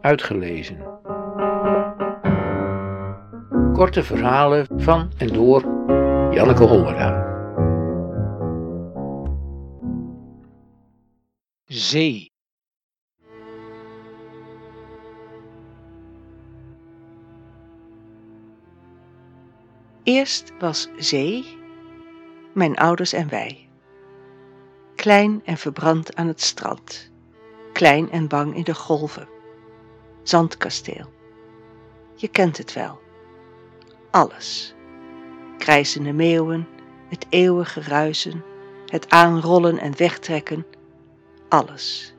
uitgelezen. Korte verhalen van en door Janneke Hollera. Zee. Eerst was zee, mijn ouders en wij. Klein en verbrand aan het strand, klein en bang in de golven. Zandkasteel. Je kent het wel. Alles. Krijzende meeuwen, het eeuwige ruisen, het aanrollen en wegtrekken. Alles.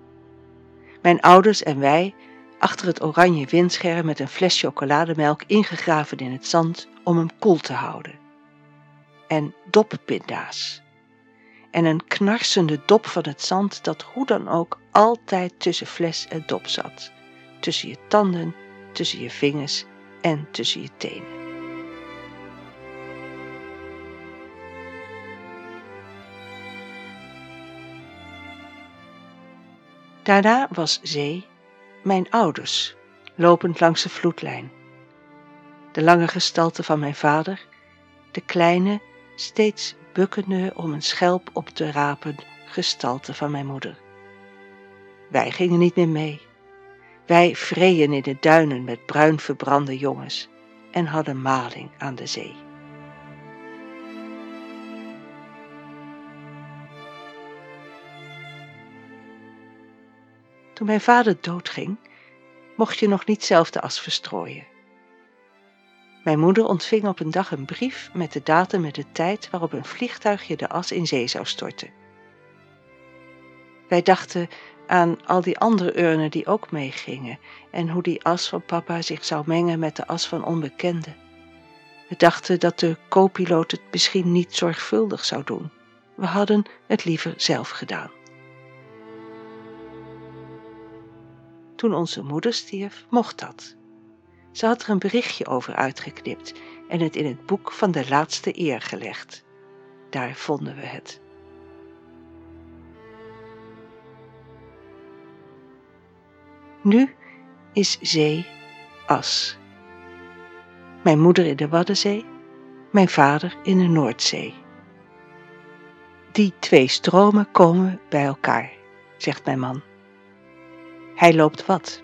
Mijn ouders en wij achter het oranje windscherm met een fles chocolademelk ingegraven in het zand om hem koel te houden. En doppinda's. En een knarsende dop van het zand dat hoe dan ook altijd tussen fles en dop zat. Tussen je tanden, tussen je vingers en tussen je tenen. Daarna was zee mijn ouders, lopend langs de vloedlijn. De lange gestalte van mijn vader, de kleine, steeds bukkende om een schelp op te rapen gestalte van mijn moeder. Wij gingen niet meer mee. Wij vreeën in de duinen met bruin verbrande jongens en hadden maling aan de zee. Toen mijn vader doodging, mocht je nog niet zelf de as verstrooien. Mijn moeder ontving op een dag een brief met de datum en de tijd waarop een vliegtuigje de as in zee zou storten. Wij dachten aan al die andere urnen die ook meegingen en hoe die as van papa zich zou mengen met de as van onbekenden. We dachten dat de co-piloot het misschien niet zorgvuldig zou doen. We hadden het liever zelf gedaan. Toen onze moeder stierf, mocht dat. Ze had er een berichtje over uitgeknipt en het in het boek van de laatste eer gelegd. Daar vonden we het. Nu is zee as. Mijn moeder in de Waddenzee, mijn vader in de Noordzee. Die twee stromen komen bij elkaar, zegt mijn man. Hij loopt wat.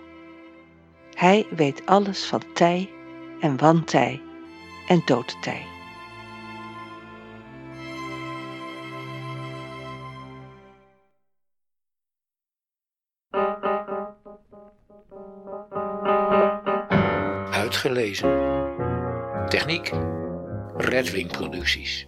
Hij weet alles van tij en wantij en doodtij. Techniek. Redwing Producties.